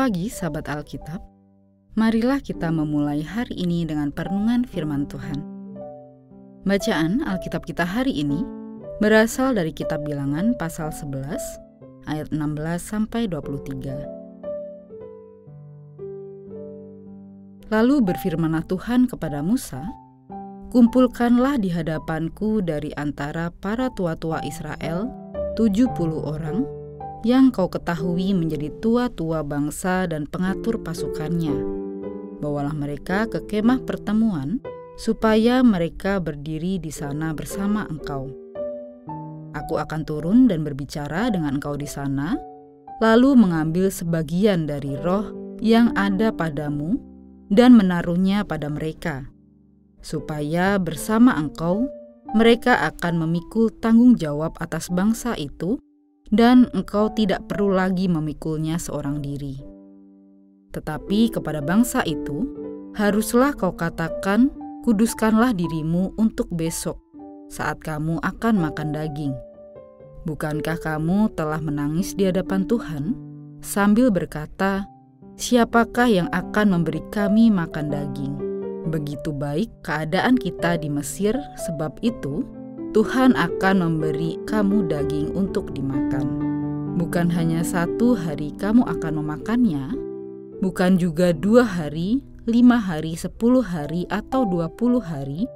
Pagi, sahabat Alkitab. Marilah kita memulai hari ini dengan perenungan firman Tuhan. Bacaan Alkitab kita hari ini berasal dari kitab Bilangan pasal 11 ayat 16 sampai 23. Lalu berfirmanlah Tuhan kepada Musa, "Kumpulkanlah di hadapanku dari antara para tua-tua Israel 70 orang yang kau ketahui menjadi tua-tua bangsa dan pengatur pasukannya. Bawalah mereka ke kemah pertemuan, supaya mereka berdiri di sana bersama engkau. Aku akan turun dan berbicara dengan engkau di sana, lalu mengambil sebagian dari roh yang ada padamu dan menaruhnya pada mereka, supaya bersama engkau mereka akan memikul tanggung jawab atas bangsa itu dan engkau tidak perlu lagi memikulnya seorang diri. Tetapi kepada bangsa itu, haruslah kau katakan, kuduskanlah dirimu untuk besok, saat kamu akan makan daging. Bukankah kamu telah menangis di hadapan Tuhan, sambil berkata, siapakah yang akan memberi kami makan daging? Begitu baik keadaan kita di Mesir, sebab itu Tuhan akan memberi kamu daging untuk dimakan. Bukan hanya satu hari kamu akan memakannya, bukan juga dua hari, lima hari, sepuluh hari, atau dua puluh hari,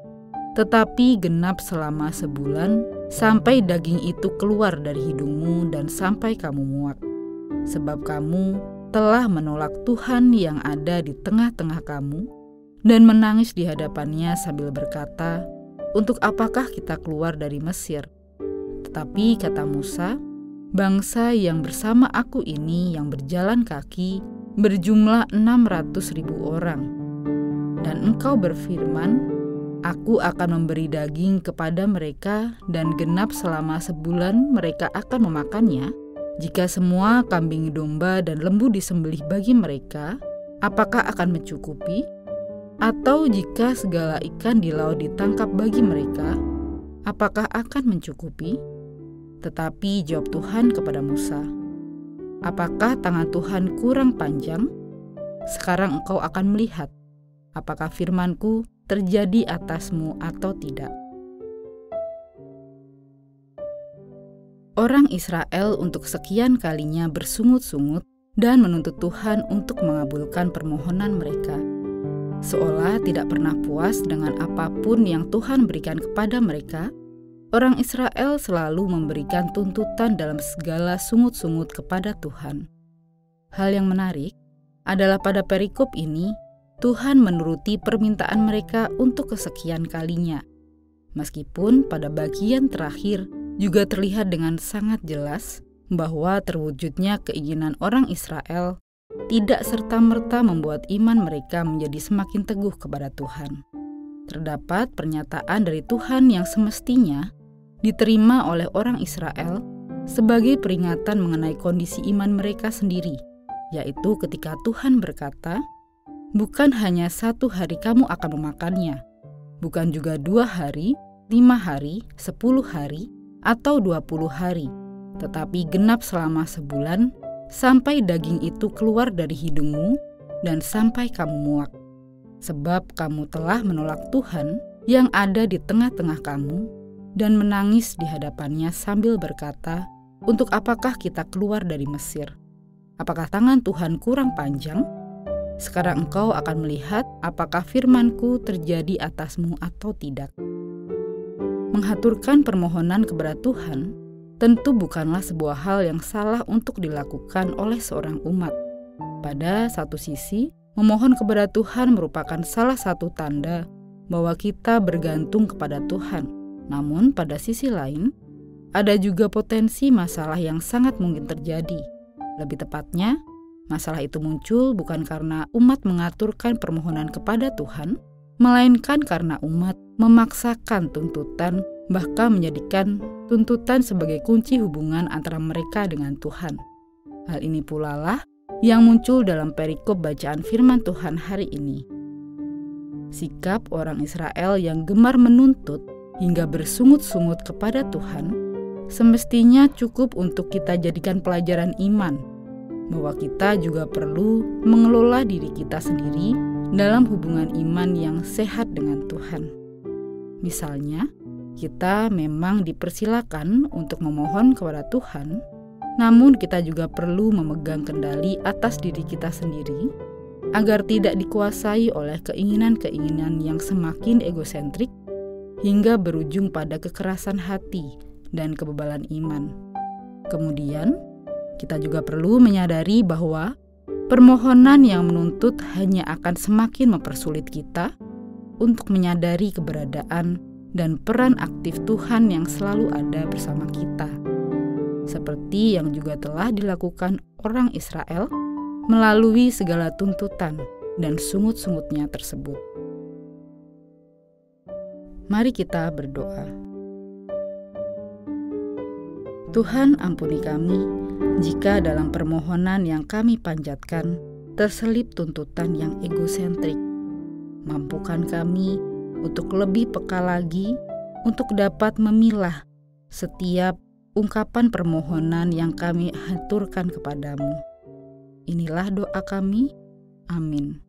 tetapi genap selama sebulan sampai daging itu keluar dari hidungmu dan sampai kamu muak. Sebab kamu telah menolak Tuhan yang ada di tengah-tengah kamu dan menangis di hadapannya sambil berkata, untuk apakah kita keluar dari Mesir? Tetapi kata Musa, bangsa yang bersama aku ini yang berjalan kaki berjumlah 600 ribu orang. Dan engkau berfirman, Aku akan memberi daging kepada mereka dan genap selama sebulan mereka akan memakannya. Jika semua kambing domba dan lembu disembelih bagi mereka, apakah akan mencukupi? Atau jika segala ikan di laut ditangkap bagi mereka, apakah akan mencukupi? Tetapi jawab Tuhan kepada Musa, "Apakah tangan Tuhan kurang panjang? Sekarang engkau akan melihat apakah firmanku terjadi atasmu atau tidak." Orang Israel untuk sekian kalinya bersungut-sungut dan menuntut Tuhan untuk mengabulkan permohonan mereka seolah tidak pernah puas dengan apa pun yang Tuhan berikan kepada mereka, orang Israel selalu memberikan tuntutan dalam segala sungut-sungut kepada Tuhan. Hal yang menarik adalah pada perikop ini, Tuhan menuruti permintaan mereka untuk kesekian kalinya. Meskipun pada bagian terakhir juga terlihat dengan sangat jelas bahwa terwujudnya keinginan orang Israel tidak serta-merta membuat iman mereka menjadi semakin teguh kepada Tuhan. Terdapat pernyataan dari Tuhan yang semestinya diterima oleh orang Israel sebagai peringatan mengenai kondisi iman mereka sendiri, yaitu ketika Tuhan berkata, "Bukan hanya satu hari kamu akan memakannya, bukan juga dua hari, lima hari, sepuluh hari, atau dua puluh hari, tetapi genap selama sebulan sampai daging itu keluar dari hidungmu dan sampai kamu muak. Sebab kamu telah menolak Tuhan yang ada di tengah-tengah kamu dan menangis di hadapannya sambil berkata, untuk apakah kita keluar dari Mesir? Apakah tangan Tuhan kurang panjang? Sekarang engkau akan melihat apakah firmanku terjadi atasmu atau tidak. Menghaturkan permohonan kepada Tuhan tentu bukanlah sebuah hal yang salah untuk dilakukan oleh seorang umat. Pada satu sisi, memohon kepada Tuhan merupakan salah satu tanda bahwa kita bergantung kepada Tuhan. Namun, pada sisi lain, ada juga potensi masalah yang sangat mungkin terjadi. Lebih tepatnya, masalah itu muncul bukan karena umat mengaturkan permohonan kepada Tuhan, melainkan karena umat memaksakan tuntutan bahkan menjadikan tuntutan sebagai kunci hubungan antara mereka dengan Tuhan. Hal ini pula lah yang muncul dalam perikop bacaan firman Tuhan hari ini. Sikap orang Israel yang gemar menuntut hingga bersungut-sungut kepada Tuhan semestinya cukup untuk kita jadikan pelajaran iman bahwa kita juga perlu mengelola diri kita sendiri dalam hubungan iman yang sehat dengan Tuhan. Misalnya, kita memang dipersilakan untuk memohon kepada Tuhan, namun kita juga perlu memegang kendali atas diri kita sendiri agar tidak dikuasai oleh keinginan-keinginan yang semakin egosentrik hingga berujung pada kekerasan hati dan kebebalan iman. Kemudian, kita juga perlu menyadari bahwa permohonan yang menuntut hanya akan semakin mempersulit kita untuk menyadari keberadaan dan peran aktif Tuhan yang selalu ada bersama kita, seperti yang juga telah dilakukan orang Israel melalui segala tuntutan dan sungut-sungutnya tersebut. Mari kita berdoa. Tuhan, ampuni kami jika dalam permohonan yang kami panjatkan terselip tuntutan yang egosentrik. Mampukan kami untuk lebih peka lagi untuk dapat memilah setiap ungkapan permohonan yang kami haturkan kepadamu. Inilah doa kami. Amin.